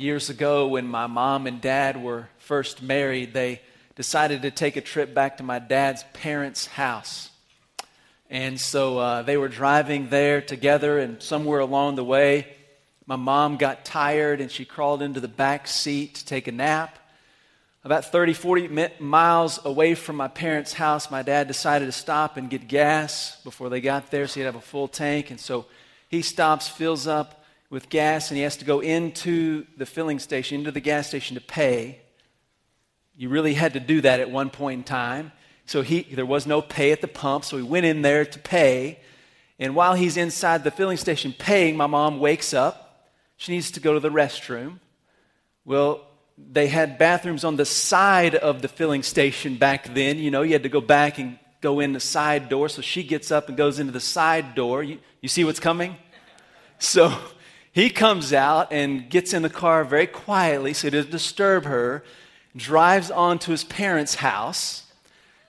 years ago when my mom and dad were first married, they decided to take a trip back to my dad's parents' house. And so uh, they were driving there together, and somewhere along the way, my mom got tired and she crawled into the back seat to take a nap. About 30, 40 miles away from my parents' house, my dad decided to stop and get gas before they got there so he'd have a full tank. And so he stops, fills up with gas, and he has to go into the filling station, into the gas station to pay. You really had to do that at one point in time. So he, there was no pay at the pump, so he went in there to pay. And while he's inside the filling station paying, my mom wakes up. She needs to go to the restroom. Well, they had bathrooms on the side of the filling station back then. You know, you had to go back and go in the side door. So she gets up and goes into the side door. You, you see what's coming? So he comes out and gets in the car very quietly so doesn't disturb her drives on to his parents' house,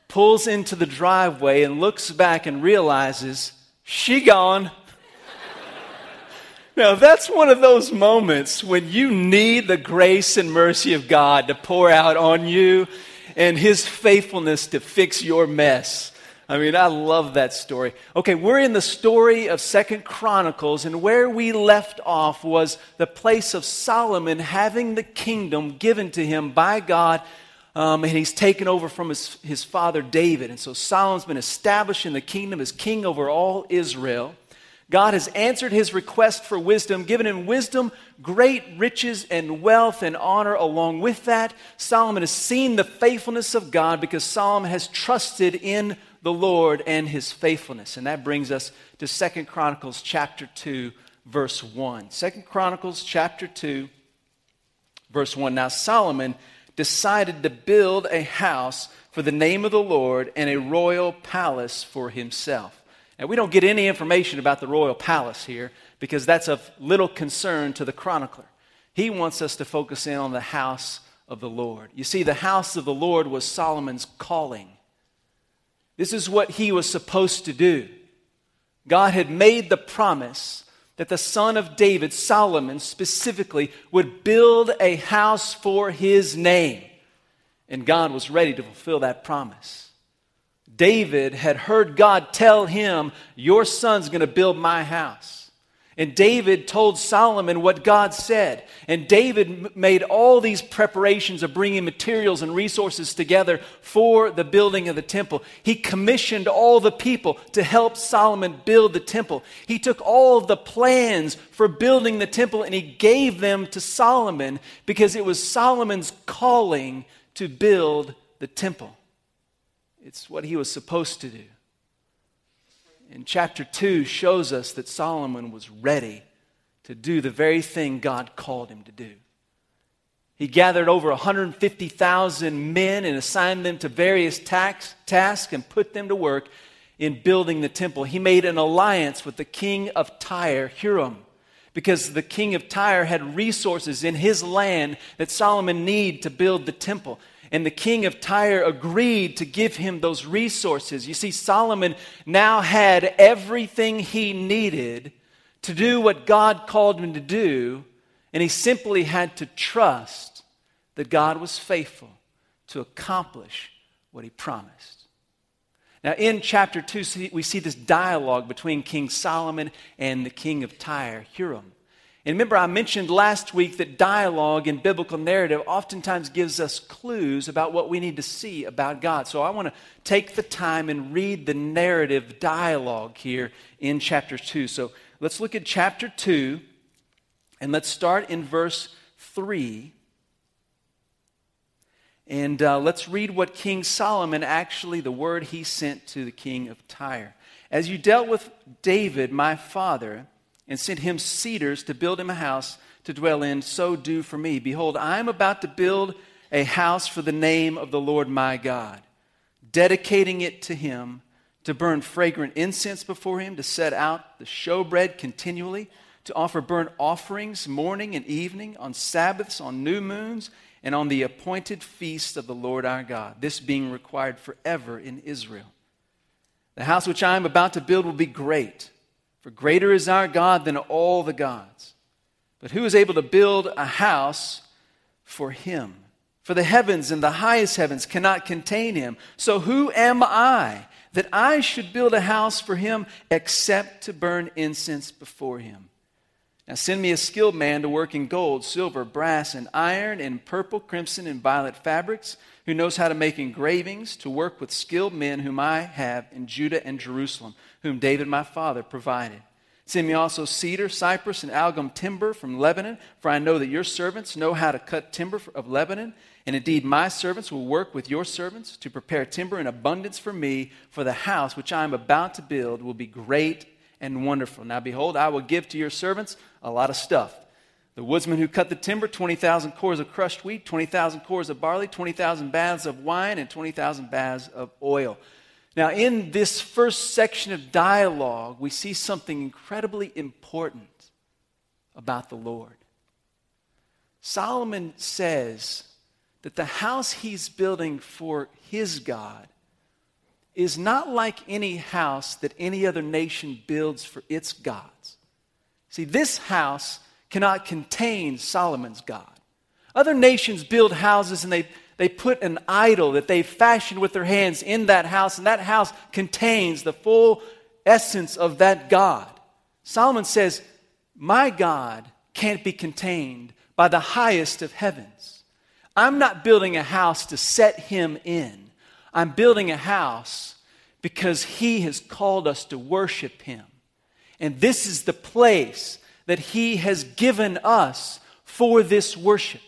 pulls into the driveway, and looks back and realizes she gone. now, that's one of those moments when you need the grace and mercy of God to pour out on you and his faithfulness to fix your mess. I mean, I love that story. Okay, we're in the story of Second Chronicles, and where we left off was the place of Solomon having the kingdom given to him by God, um, and he's taken over from his, his father David. And so Solomon's been established in the kingdom as king over all Israel. God has answered his request for wisdom, given him wisdom, great riches, and wealth and honor along with that. Solomon has seen the faithfulness of God because Solomon has trusted in the Lord and his faithfulness. And that brings us to Second Chronicles chapter 2, verse 1. Second Chronicles chapter 2, verse 1. Now Solomon decided to build a house for the name of the Lord and a royal palace for himself. Now, we don't get any information about the royal palace here because that's of little concern to the chronicler. He wants us to focus in on the house of the Lord. You see, the house of the Lord was Solomon's calling. This is what he was supposed to do. God had made the promise that the son of David, Solomon specifically, would build a house for his name. And God was ready to fulfill that promise. David had heard God tell him, Your son's going to build my house. And David told Solomon what God said. And David made all these preparations of bringing materials and resources together for the building of the temple. He commissioned all the people to help Solomon build the temple. He took all of the plans for building the temple and he gave them to Solomon because it was Solomon's calling to build the temple. It's what he was supposed to do in chapter 2 shows us that Solomon was ready to do the very thing God called him to do. He gathered over 150,000 men and assigned them to various tax, tasks and put them to work in building the temple. He made an alliance with the king of Tyre, Hiram, because the king of Tyre had resources in his land that Solomon needed to build the temple. And the king of Tyre agreed to give him those resources. You see, Solomon now had everything he needed to do what God called him to do, and he simply had to trust that God was faithful to accomplish what he promised. Now, in chapter 2, we see this dialogue between King Solomon and the king of Tyre, Hiram. And remember, I mentioned last week that dialogue in biblical narrative oftentimes gives us clues about what we need to see about God. So I want to take the time and read the narrative dialogue here in chapter 2. So let's look at chapter 2, and let's start in verse 3. And uh, let's read what King Solomon actually, the word he sent to the king of Tyre. As you dealt with David, my father, and sent him cedars to build him a house to dwell in, so do for me. Behold, I am about to build a house for the name of the Lord my God, dedicating it to him to burn fragrant incense before him, to set out the showbread continually, to offer burnt offerings morning and evening, on Sabbaths, on new moons, and on the appointed feast of the Lord our God, this being required forever in Israel. The house which I am about to build will be great for greater is our God than all the gods. But who is able to build a house for him? For the heavens and the highest heavens cannot contain him. So who am I that I should build a house for him except to burn incense before him? Now send me a skilled man to work in gold, silver, brass, and iron, in purple, crimson, and violet fabrics, who knows how to make engravings, to work with skilled men whom I have in Judah and Jerusalem, whom David my father provided. Send me also cedar, cypress, and algum timber from Lebanon, for I know that your servants know how to cut timber of Lebanon. And indeed, my servants will work with your servants to prepare timber in abundance for me, for the house which I am about to build will be great and wonderful. Now, behold, I will give to your servants a lot of stuff. The woodsman who cut the timber, 20,000 kors of crushed wheat, 20,000 kors of barley, 20,000 baths of wine, and 20,000 baths of oil. Now, in this first section of dialogue, we see something incredibly important about the Lord. Solomon says that the house he's building for his God is not like any house that any other nation builds for its gods. See, this house cannot contain Solomon's God. Other nations build houses and they they put an idol that they fashioned with their hands in that house, and that house contains the full essence of that God. Solomon says, My God can't be contained by the highest of heavens. I'm not building a house to set him in. I'm building a house because he has called us to worship him. And this is the place that he has given us for this worship.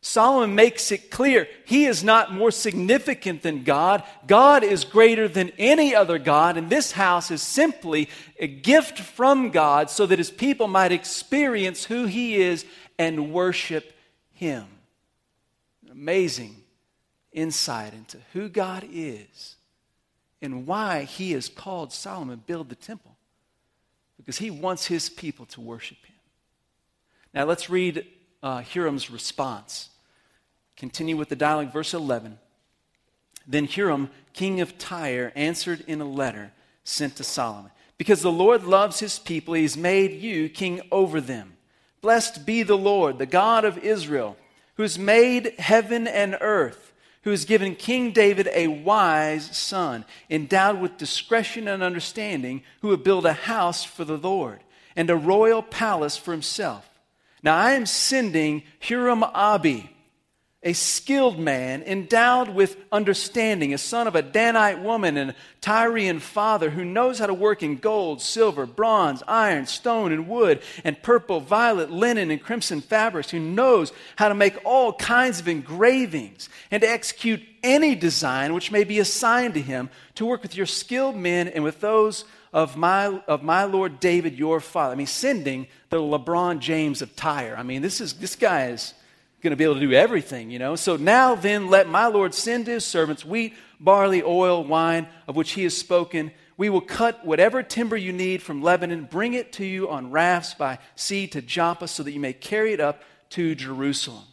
Solomon makes it clear he is not more significant than God. God is greater than any other God, and this house is simply a gift from God so that his people might experience who he is and worship him. Amazing insight into who God is and why he has called Solomon build the temple. Because he wants his people to worship him. Now let's read uh, Huram's response. Continue with the dialogue, verse 11. Then Hiram, king of Tyre, answered in a letter sent to Solomon Because the Lord loves his people, he has made you king over them. Blessed be the Lord, the God of Israel, who has made heaven and earth, who has given King David a wise son, endowed with discretion and understanding, who would build a house for the Lord and a royal palace for himself. Now I am sending Huram Abi, a skilled man, endowed with understanding, a son of a Danite woman and a Tyrian father who knows how to work in gold, silver, bronze, iron, stone, and wood, and purple, violet, linen, and crimson fabrics, who knows how to make all kinds of engravings and to execute any design which may be assigned to him, to work with your skilled men and with those of my, of my Lord David, your father. I mean, sending the LeBron James of Tyre. I mean, this, is, this guy is going to be able to do everything, you know. So now then, let my Lord send his servants wheat, barley, oil, wine, of which he has spoken. We will cut whatever timber you need from Lebanon, bring it to you on rafts by sea to Joppa, so that you may carry it up to Jerusalem.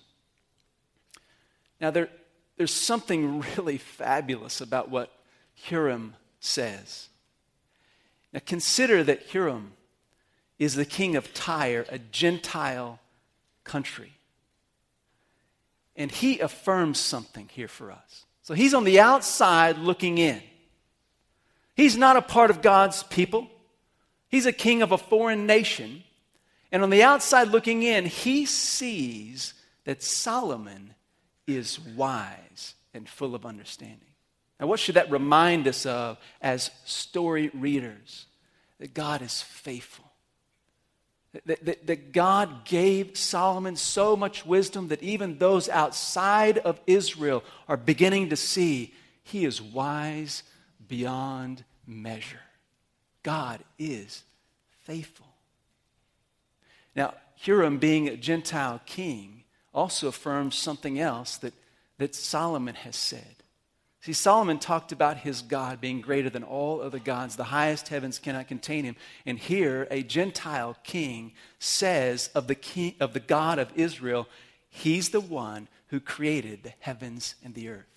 Now, there, there's something really fabulous about what Hiram says. Now consider that Hiram is the king of Tyre, a Gentile country. And he affirms something here for us. So he's on the outside looking in. He's not a part of God's people. He's a king of a foreign nation. And on the outside looking in, he sees that Solomon is wise and full of understanding. Now, what should that remind us of as story readers? That God is faithful. That, that, that, God gave Solomon so much wisdom that even those outside of Israel are beginning to see he is wise beyond measure. God is faithful. Now, Huram, being a Gentile king, also affirms something else that, that Solomon has said. See, Solomon talked about his God being greater than all other gods. The highest heavens cannot contain him. And here, a Gentile king says of the, king, of the God of Israel, he's the one who created the heavens and the earth.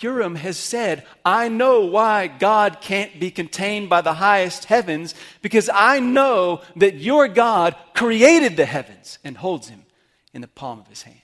Huram has said, I know why God can't be contained by the highest heavens because I know that your God created the heavens and holds him in the palm of his hand.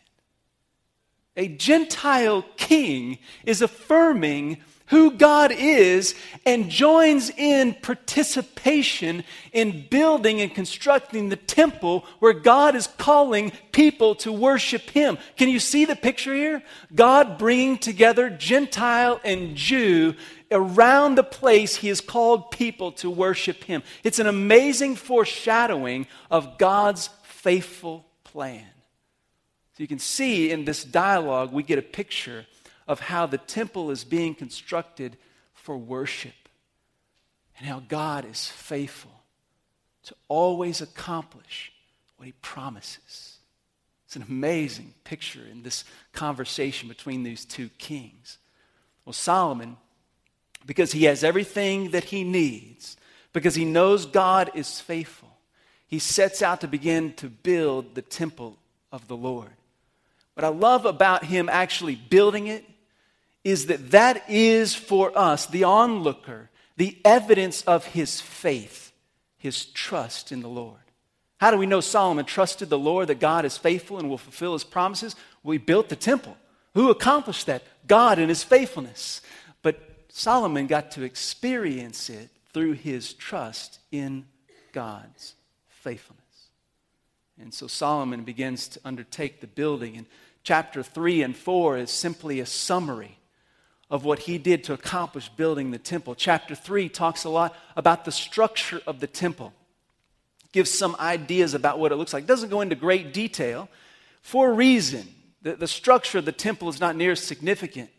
A Gentile king is affirming who God is and joins in participation in building and constructing the temple where God is calling people to worship Him. Can you see the picture here? God bringing together Gentile and Jew around the place He has called people to worship Him. It's an amazing foreshadowing of God's faithful plan. You can see in this dialogue, we get a picture of how the temple is being constructed for worship and how God is faithful to always accomplish what he promises. It's an amazing picture in this conversation between these two kings. Well, Solomon, because he has everything that he needs, because he knows God is faithful, he sets out to begin to build the temple of the Lord. What I love about him actually building it is that that is for us, the onlooker, the evidence of his faith, his trust in the Lord. How do we know Solomon trusted the Lord that God is faithful and will fulfill his promises? We built the temple. Who accomplished that? God in his faithfulness. But Solomon got to experience it through his trust in God's faithfulness. And so Solomon begins to undertake the building. And chapter 3 and 4 is simply a summary of what he did to accomplish building the temple. Chapter 3 talks a lot about the structure of the temple, gives some ideas about what it looks like. Doesn't go into great detail for a reason. The, the structure of the temple is not near as significant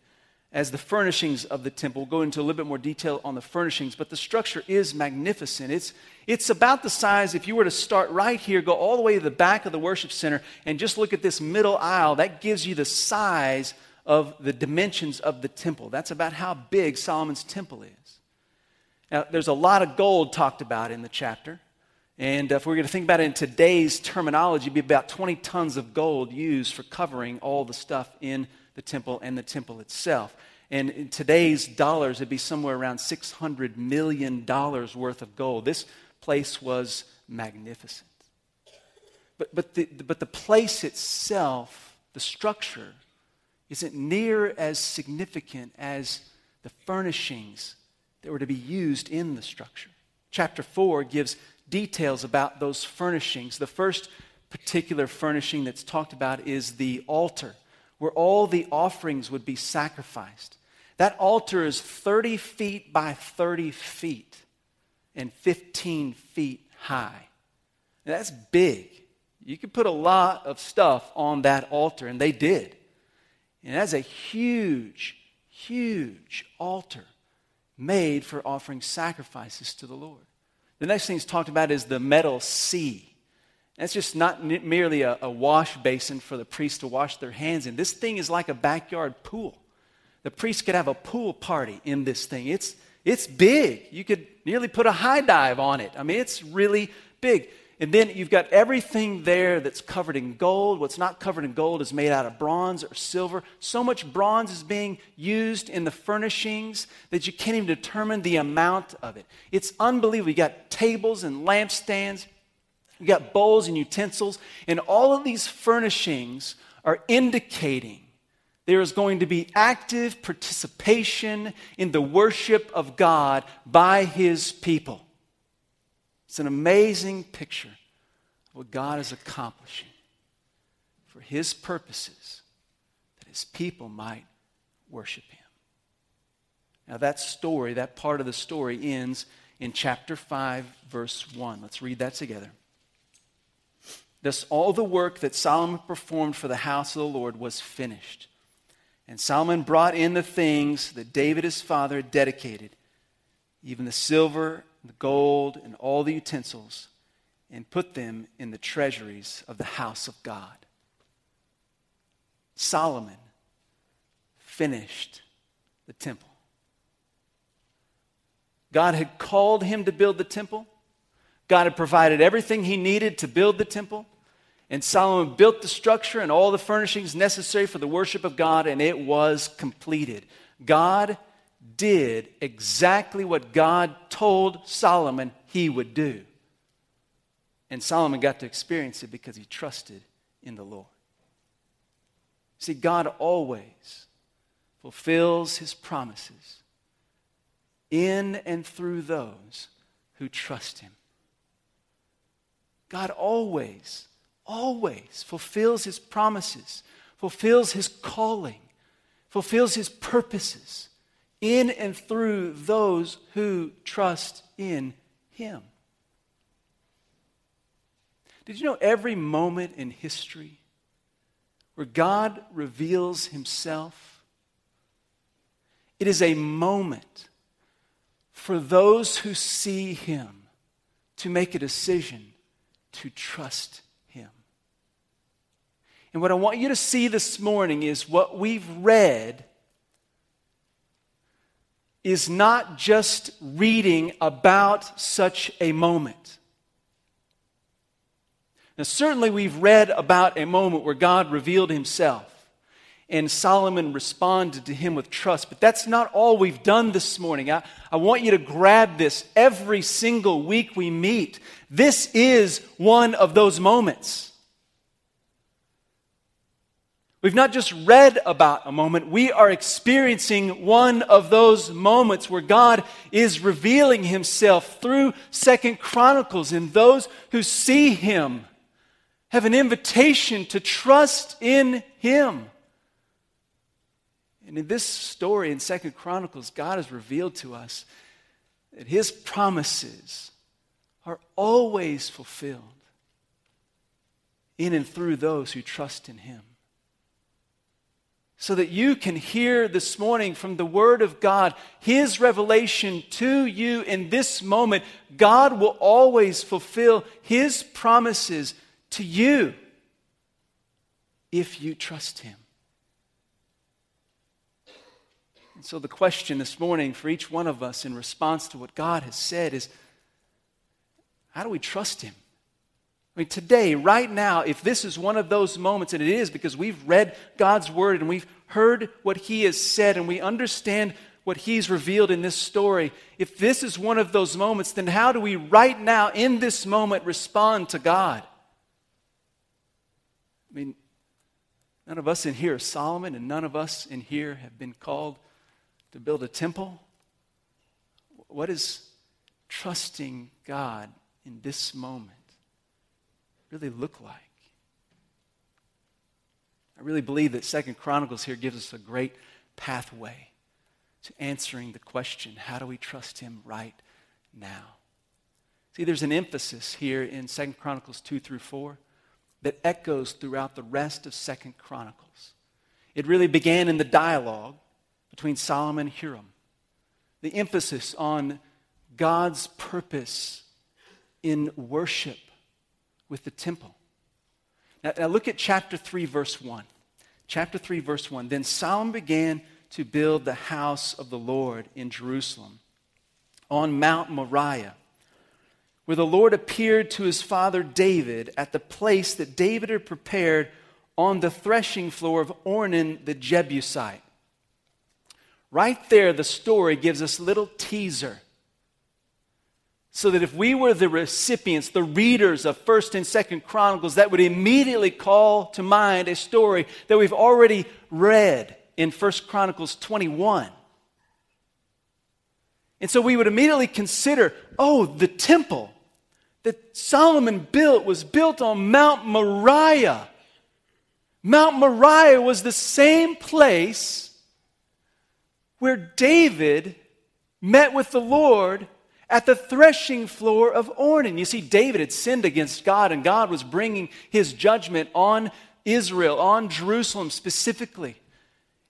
as the furnishings of the temple. We'll go into a little bit more detail on the furnishings, but the structure is magnificent. It's, it's about the size, if you were to start right here, go all the way to the back of the worship center, and just look at this middle aisle, that gives you the size of the dimensions of the temple. That's about how big Solomon's temple is. Now, there's a lot of gold talked about in the chapter. And if we're going to think about it in today's terminology, it'd be about 20 tons of gold used for covering all the stuff in the temple and the temple itself. And in today's dollars, it'd be somewhere around $600 million worth of gold. This place was magnificent. But, but, the, but the place itself, the structure, isn't near as significant as the furnishings that were to be used in the structure. Chapter 4 gives details about those furnishings. The first particular furnishing that's talked about is the altar, where all the offerings would be sacrificed. That altar is 30 feet by 30 feet and 15 feet high. Now, that's big. You could put a lot of stuff on that altar, and they did. And that's a huge, huge altar made for offering sacrifices to the Lord. The next thing he's talked about is the metal sea. That's just not merely a, a, wash basin for the priests to wash their hands in. This thing is like a backyard pool. The priest could have a pool party in this thing. It's, it's big. You could nearly put a high dive on it. I mean, it's really big. And then you've got everything there that's covered in gold. What's not covered in gold is made out of bronze or silver. So much bronze is being used in the furnishings that you can't even determine the amount of it. It's unbelievable. You got tables and lampstands, you got bowls and utensils, and all of these furnishings are indicating there is going to be active participation in the worship of God by his people. It's an amazing picture of what God is accomplishing for His purposes, that His people might worship Him. Now, that story, that part of the story ends in chapter 5, verse 1. Let's read that together. Thus, all the work that Solomon performed for the house of the Lord was finished. And Solomon brought in the things that David his father dedicated, even the silver the gold and all the utensils and put them in the treasuries of the house of God. Solomon finished the temple. God had called him to build the temple. God had provided everything he needed to build the temple. And Solomon built the structure and all the furnishings necessary for the worship of God, and it was completed. God did exactly what God told Solomon he would do. And Solomon got to experience it because he trusted in the Lord. See, God always fulfills his promises in and through those who trust him. God always, always fulfills his promises, fulfills his calling, fulfills his purposes in and through those who trust in him. Did you know every moment in history where God reveals himself, it is a moment for those who see him to make a decision to trust. And what I want you to see this morning is what we've read is not just reading about such a moment. Now, certainly, we've read about a moment where God revealed himself and Solomon responded to him with trust. But that's not all we've done this morning. I, I want you to grab this every single week we meet. This is one of those moments. We've not just read about a moment, we are experiencing one of those moments where God is revealing himself through Second Chronicles, and those who see him have an invitation to trust in him. And in this story in Second Chronicles, God has revealed to us that his promises are always fulfilled in and through those who trust in him. So that you can hear this morning from the Word of God His revelation to you in this moment. God will always fulfill His promises to you if you trust Him. And so, the question this morning for each one of us in response to what God has said is how do we trust Him? I mean, today, right now, if this is one of those moments, and it is because we've read God's Word and we've heard what He has said and we understand what He's revealed in this story, if this is one of those moments, then how do we right now, in this moment, respond to God? I mean, none of us in here are Solomon, and none of us in here have been called to build a temple? What is trusting God in this moment really look like? I really believe that Second Chronicles here gives us a great pathway to answering the question how do we trust him right now? See, there's an emphasis here in Second Chronicles 2 through 4 that echoes throughout the rest of Second Chronicles. It really began in the dialogue between Solomon and Hiram. The emphasis on God's purpose in worship with the temple. Now, now, look at chapter 3, verse 1. Chapter 3, verse 1. Then Solomon began to build the house of the Lord in Jerusalem on Mount Moriah, where the Lord appeared to his father David at the place that David had prepared on the threshing floor of Ornan the Jebusite. Right there, the story gives us a little teaser. So that if we were the recipients, the readers of 1st and 2nd Chronicles, that would immediately call to mind a story that we've already read in 1st Chronicles 21. And so we would immediately consider oh, the temple that Solomon built was built on Mount Moriah. Mount Moriah was the same place where David met with the Lord at the threshing floor of Ornan. You see, David had sinned against God, and God was bringing his judgment on Israel, on Jerusalem specifically.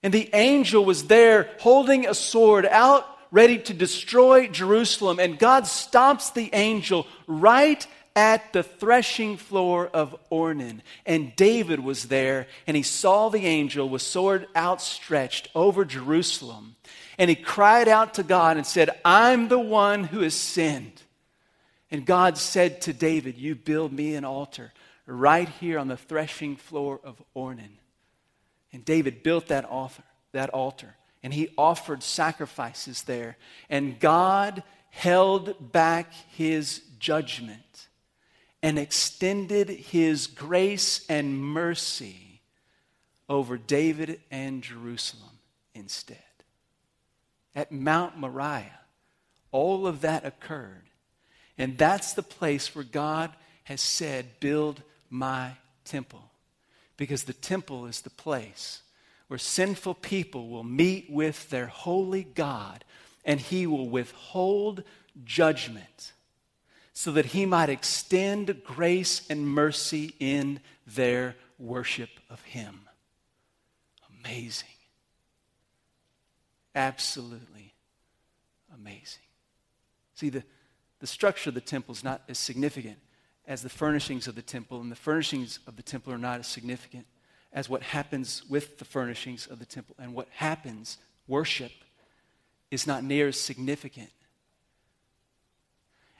And the angel was there holding a sword out, ready to destroy Jerusalem. And God stops the angel right at the threshing floor of Ornan. And David was there, and he saw the angel with sword outstretched over Jerusalem. And he cried out to God and said, I'm the one who has sinned. And God said to David, You build me an altar right here on the threshing floor of Ornan. And David built that altar, that altar. and he offered sacrifices there. And God held back his judgment and extended his grace and mercy over David and Jerusalem instead. At Mount Moriah, all of that occurred. And that's the place where God has said, Build my temple. Because the temple is the place where sinful people will meet with their holy God and he will withhold judgment so that he might extend grace and mercy in their worship of him. Amazing. Absolutely amazing. See, the, the structure of the temple is not as significant as the furnishings of the temple, and the furnishings of the temple are not as significant as what happens with the furnishings of the temple. And what happens, worship, is not near as significant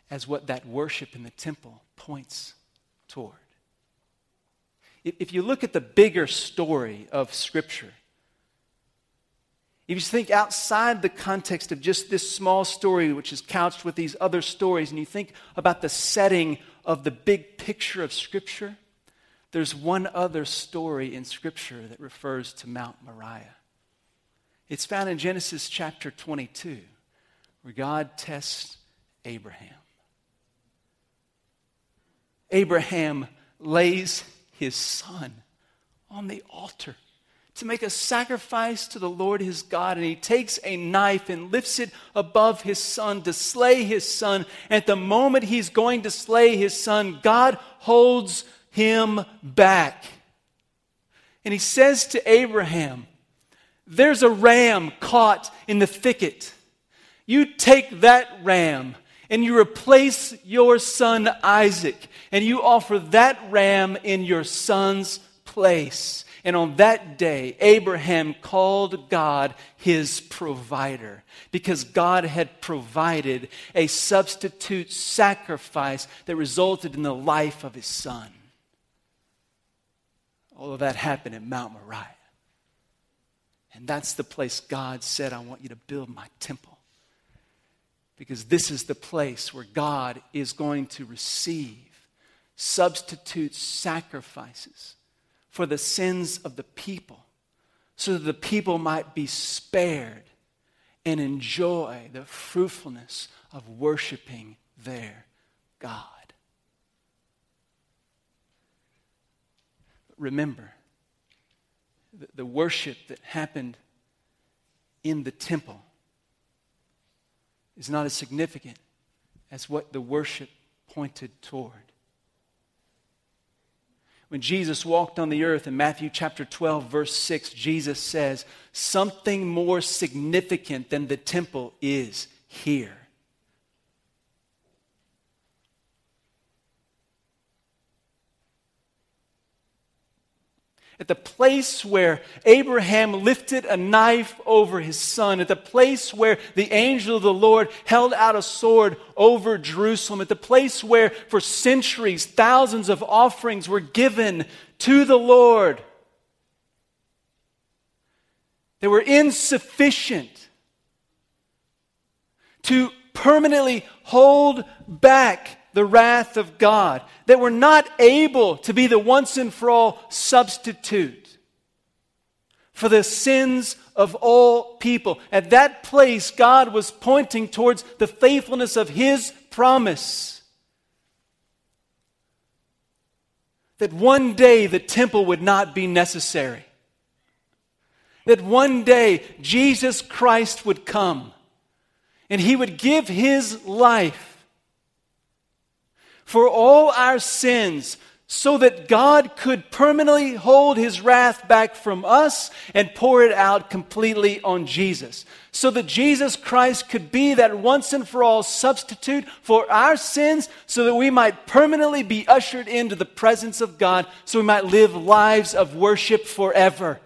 as what that worship in the temple points toward. If you look at the bigger story of Scripture, if you think outside the context of just this small story, which is couched with these other stories, and you think about the setting of the big picture of Scripture, there's one other story in Scripture that refers to Mount Moriah. It's found in Genesis chapter 22, where God tests Abraham. Abraham lays his son on the altar to make a sacrifice to the Lord his God. And he takes a knife and lifts it above his son to slay his son. And At the moment he's going to slay his son, God holds him back. And he says to Abraham, There's a ram caught in the thicket. You take that ram and you replace your son Isaac, and you offer that ram in your son's place. And on that day, Abraham called God his provider because God had provided a substitute sacrifice that resulted in the life of his son. All of that happened at Mount Moriah. And that's the place God said, I want you to build my temple. Because this is the place where God is going to receive substitute sacrifices for the sins of the people, so that the people might be spared and enjoy the fruitfulness of worshiping their God. Remember, the, worship that happened in the temple is not as significant as what the worship pointed toward when Jesus walked on the earth in Matthew chapter 12, verse 6, Jesus says, Something more significant than the temple is here. At the place where Abraham lifted a knife over his son, at the place where the angel of the Lord held out a sword over Jerusalem, at the place where for centuries thousands of offerings were given to the Lord. They were insufficient to permanently hold back the wrath of God, that we're not able to be the once and for all substitute for the sins of all people. At that place, God was pointing towards the faithfulness of His promise. That one day the temple would not be necessary. That one day Jesus Christ would come and he would give his life for all our sins so that God could permanently hold his wrath back from us and pour it out completely on Jesus. So that Jesus Christ could be that once and for all substitute for our sins, so that we might permanently be ushered into the presence of God, so we might live lives of worship forever.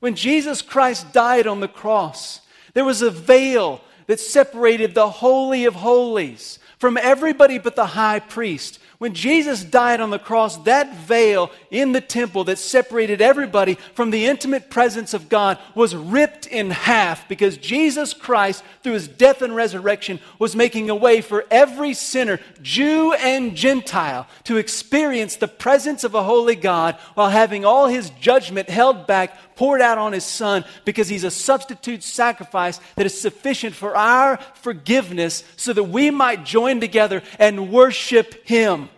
When Jesus Christ died on the cross, there was a veil that separated the Holy of Holies from everybody but the high priest. When Jesus died on the cross, that veil in the temple that separated everybody from the intimate presence of God was ripped in half because Jesus Christ, through his death and resurrection, was making a way for every sinner, Jew and Gentile, to experience the presence of a holy God while having all his judgment held back poured out on his son because he's a substitute sacrifice that is sufficient for our forgiveness so that we might join together and worship him.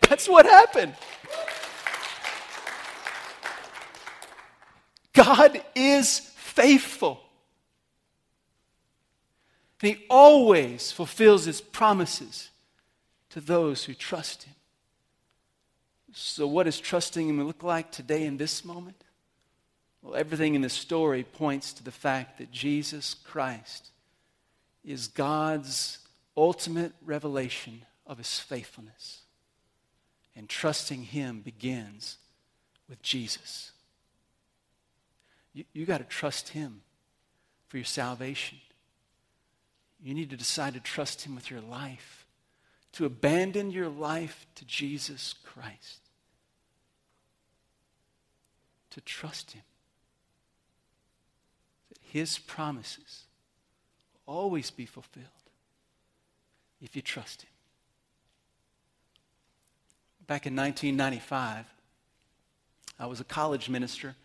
That's what happened. God is faithful. And he always fulfills his promises to those who trust him. So, what does trusting him look like today in this moment? Well, everything in this story points to the fact that Jesus Christ is God's ultimate revelation of his faithfulness. And trusting him begins with Jesus. You, you got to trust him for your salvation. You need to decide to trust him with your life, to abandon your life to Jesus Christ, to trust him his promises will always be fulfilled if you trust Him. Back in 1995, I was a college minister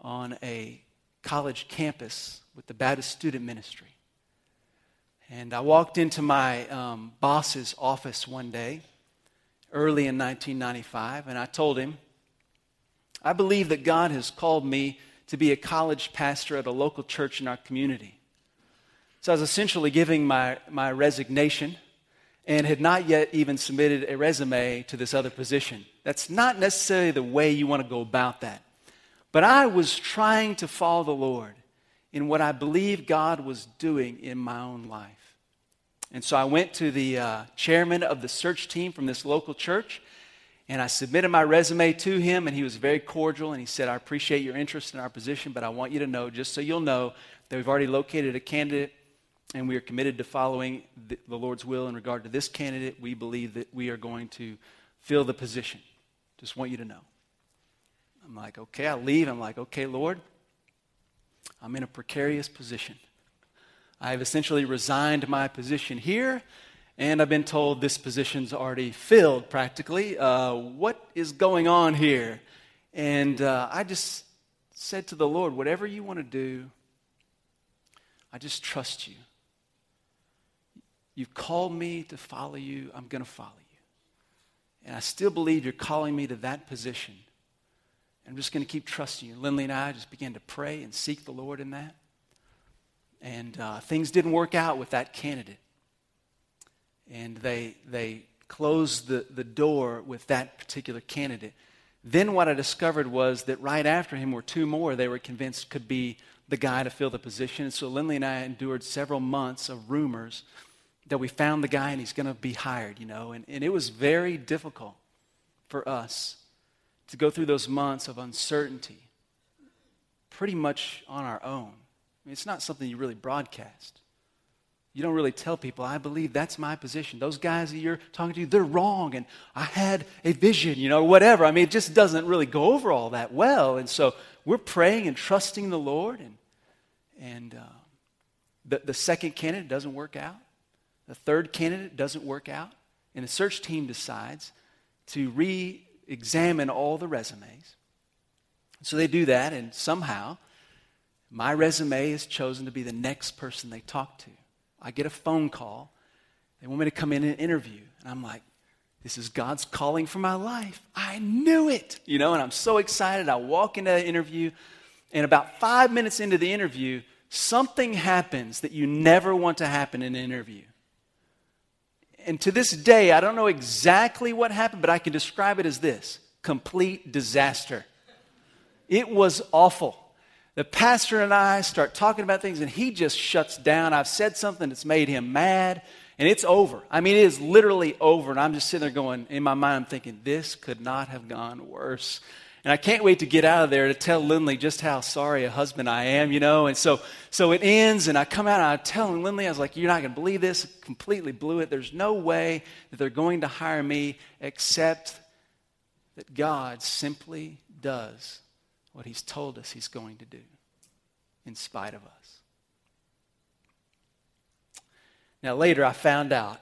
on a college campus with the Baptist Student Ministry. And I walked into my um, boss's office one day, early in 1995, and I told him, I believe that God has called me to be a college pastor at a local church in our community. So I was essentially giving my, my resignation and had not yet even submitted a resume to this other position. That's not necessarily the way you want to go about that. But I was trying to follow the Lord in what I believe God was doing in my own life. And so I went to the uh, chairman of the search team from this local church and I submitted my resume to him, and he was very cordial. And he said, I appreciate your interest in our position, but I want you to know, just so you'll know, that we've already located a candidate, and we are committed to following the, the Lord's will in regard to this candidate. We believe that we are going to fill the position. Just want you to know. I'm like, okay, I leave. I'm like, okay, Lord, I'm in a precarious position. I have essentially resigned my position here and I've been told this position's already filled practically. Uh, what is going on here? And uh, I just said to the Lord, whatever you want to do, I just trust you. You've called me to follow you, I'm going to follow you. And I still believe you're calling me to that position. I'm just going to keep trusting you. Lindley and I just began to pray and seek the Lord in that. And uh, things didn't work out with that candidate and they, they closed the, the door with that particular candidate. Then what I discovered was that right after him were two more they were convinced could be the guy to fill the position. And so Lindley and I endured several months of rumors that we found the guy and he's going to be hired, you know. And, and it was very difficult for us to go through those months of uncertainty pretty much on our own. I mean, it's not something you really broadcast. You don't really tell people, I believe that's my position. Those guys that you're talking to, they're wrong, and I had a vision, you know, whatever. I mean, it just doesn't really go over all that well. And so we're praying and trusting the Lord, and, and uh, the, the second candidate doesn't work out. The third candidate doesn't work out. And the search team decides to re examine all the resumes. So they do that, and somehow my resume is chosen to be the next person they talk to. I get a phone call. They want me to come in and interview. And I'm like, this is God's calling for my life. I knew it. You know, and I'm so excited. I walk into the interview, and about five minutes into the interview, something happens that you never want to happen in an interview. And to this day, I don't know exactly what happened, but I can describe it as this complete disaster. It was awful the pastor and I start talking about things, and he just shuts down. I've said something that's made him mad, and it's over. I mean, it is literally over. And I'm just sitting there going, in my mind, I'm thinking, this could not have gone worse. And I can't wait to get out of there to tell Lindley just how sorry a husband I am, you know. And so, so it ends, and I come out and I tell Lindley, I was like, You're not going to believe this. Completely blew it. There's no way that they're going to hire me except that God simply does what He's told us He's going to do in spite of us. Now, later I found out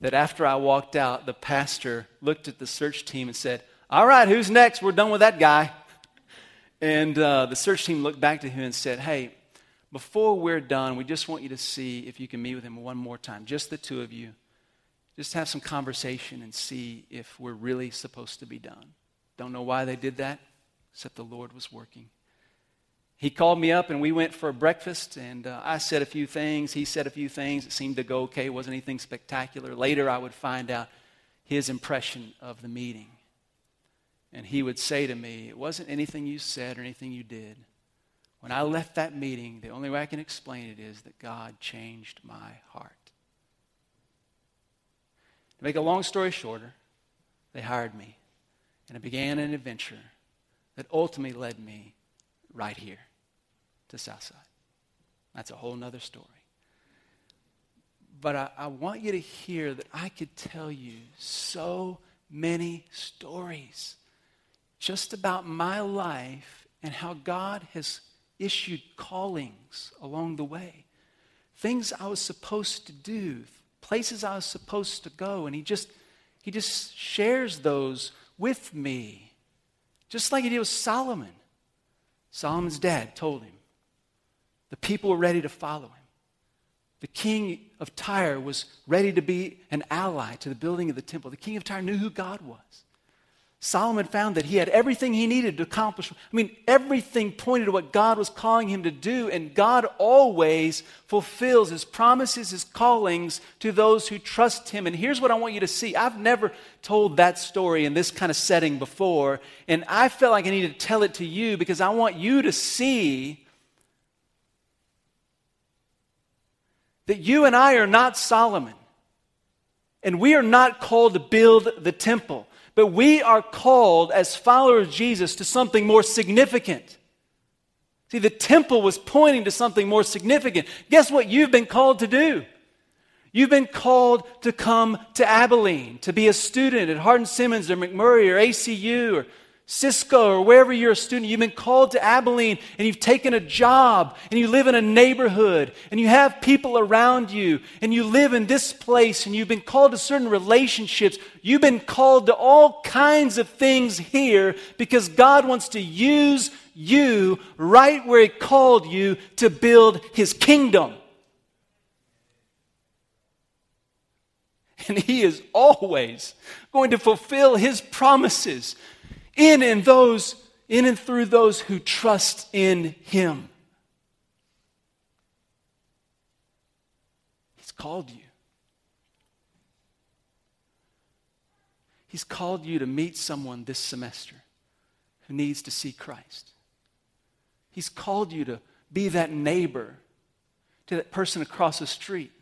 that after I walked out, the pastor looked at the search team and said, All right, who's next? We're done with that guy. And uh, the search team looked back to him and said, Hey, before we're done, we just want you to see if you can meet with him one more time, just the two of you. Just have some conversation and see if we're really supposed to be done. Don't know why they did that, except the Lord was working. He called me up and we went for breakfast and uh, i said a few things he said a few things. It seemed to go okay it wasn't anything spectacular. Later i would find out his impression of the meeting. And he would say to me it wasn't anything you said or anything you did. When i left that meeting the only way i can explain it is that god changed my heart. To make a long story shorter they hired me and it began an adventure that ultimately led me right here to Southside. That's a whole nother story. But I, I want you to hear that I could tell you so many stories just about my life and how God has issued callings along the way. Things I was supposed to do, places I was supposed to go, and he just he just shares those with me. Just like he did with Solomon. Solomon's dad told him, the people were ready to follow him. The king of Tyre was ready to be an ally to the building of the temple. The king of Tyre knew who God was. Solomon found that he had everything he needed to accomplish. I mean, everything pointed to what God was calling him to do, and God always fulfills his promises, his callings to those who trust him. And here's what I want you to see I've never told that story in this kind of setting before, and I felt like I needed to tell it to you because I want you to see that you and I are not Solomon. And we are not called to build the temple, but we are called as followers of Jesus to something more significant. See, the temple was pointing to something more significant. Guess what you've been called to do? You've been called to come to Abilene, to be a student at Hardin Simmons or McMurry or ACU or Cisco or wherever you're a student, you've been called to Abilene and you've taken a job and you live in a neighborhood and you have people around you and you live in this place and you've been called to certain relationships. You've been called to all kinds of things here because God wants to use you right where He called you to build His kingdom. And He is always going to fulfill His promises in and those in and through those who trust in him. He's called you. He's called you to meet someone this semester who needs to see Christ. He's called you to be that neighbor to that person across the street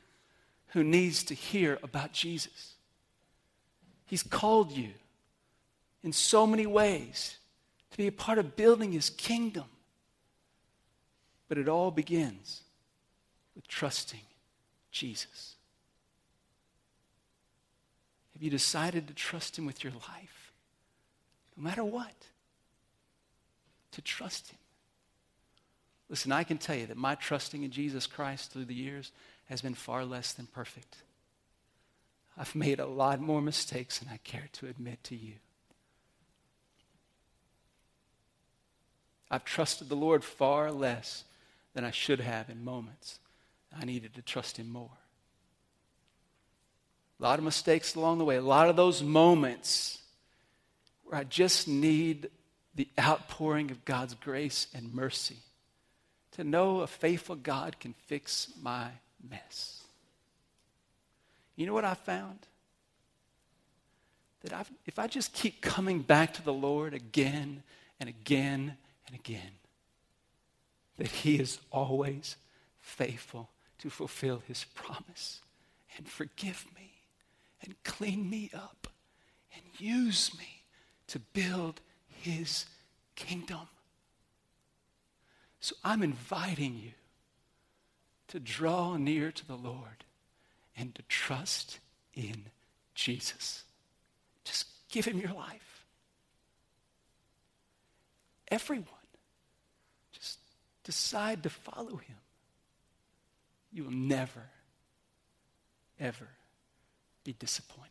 who needs to hear about Jesus. He's called you in so many ways to be a part of building his kingdom. But it all begins with trusting Jesus. Have you decided to trust him with your life? No matter what, to trust him. Listen, I can tell you that my trusting in Jesus Christ through the years has been far less than perfect. I've made a lot more mistakes than I care to admit to you. I've trusted the Lord far less than I should have in moments. I needed to trust Him more. A lot of mistakes along the way, a lot of those moments where I just need the outpouring of God's grace and mercy to know a faithful God can fix my mess. You know what I found? That I've, if I just keep coming back to the Lord again and again and again that He is always faithful to fulfill His promise and forgive me and clean me up and use me to build His kingdom. So I'm inviting you to draw near to the Lord and to trust in Jesus. Just give him your life. Everyone, decide to follow him. You will never, ever be disappointed.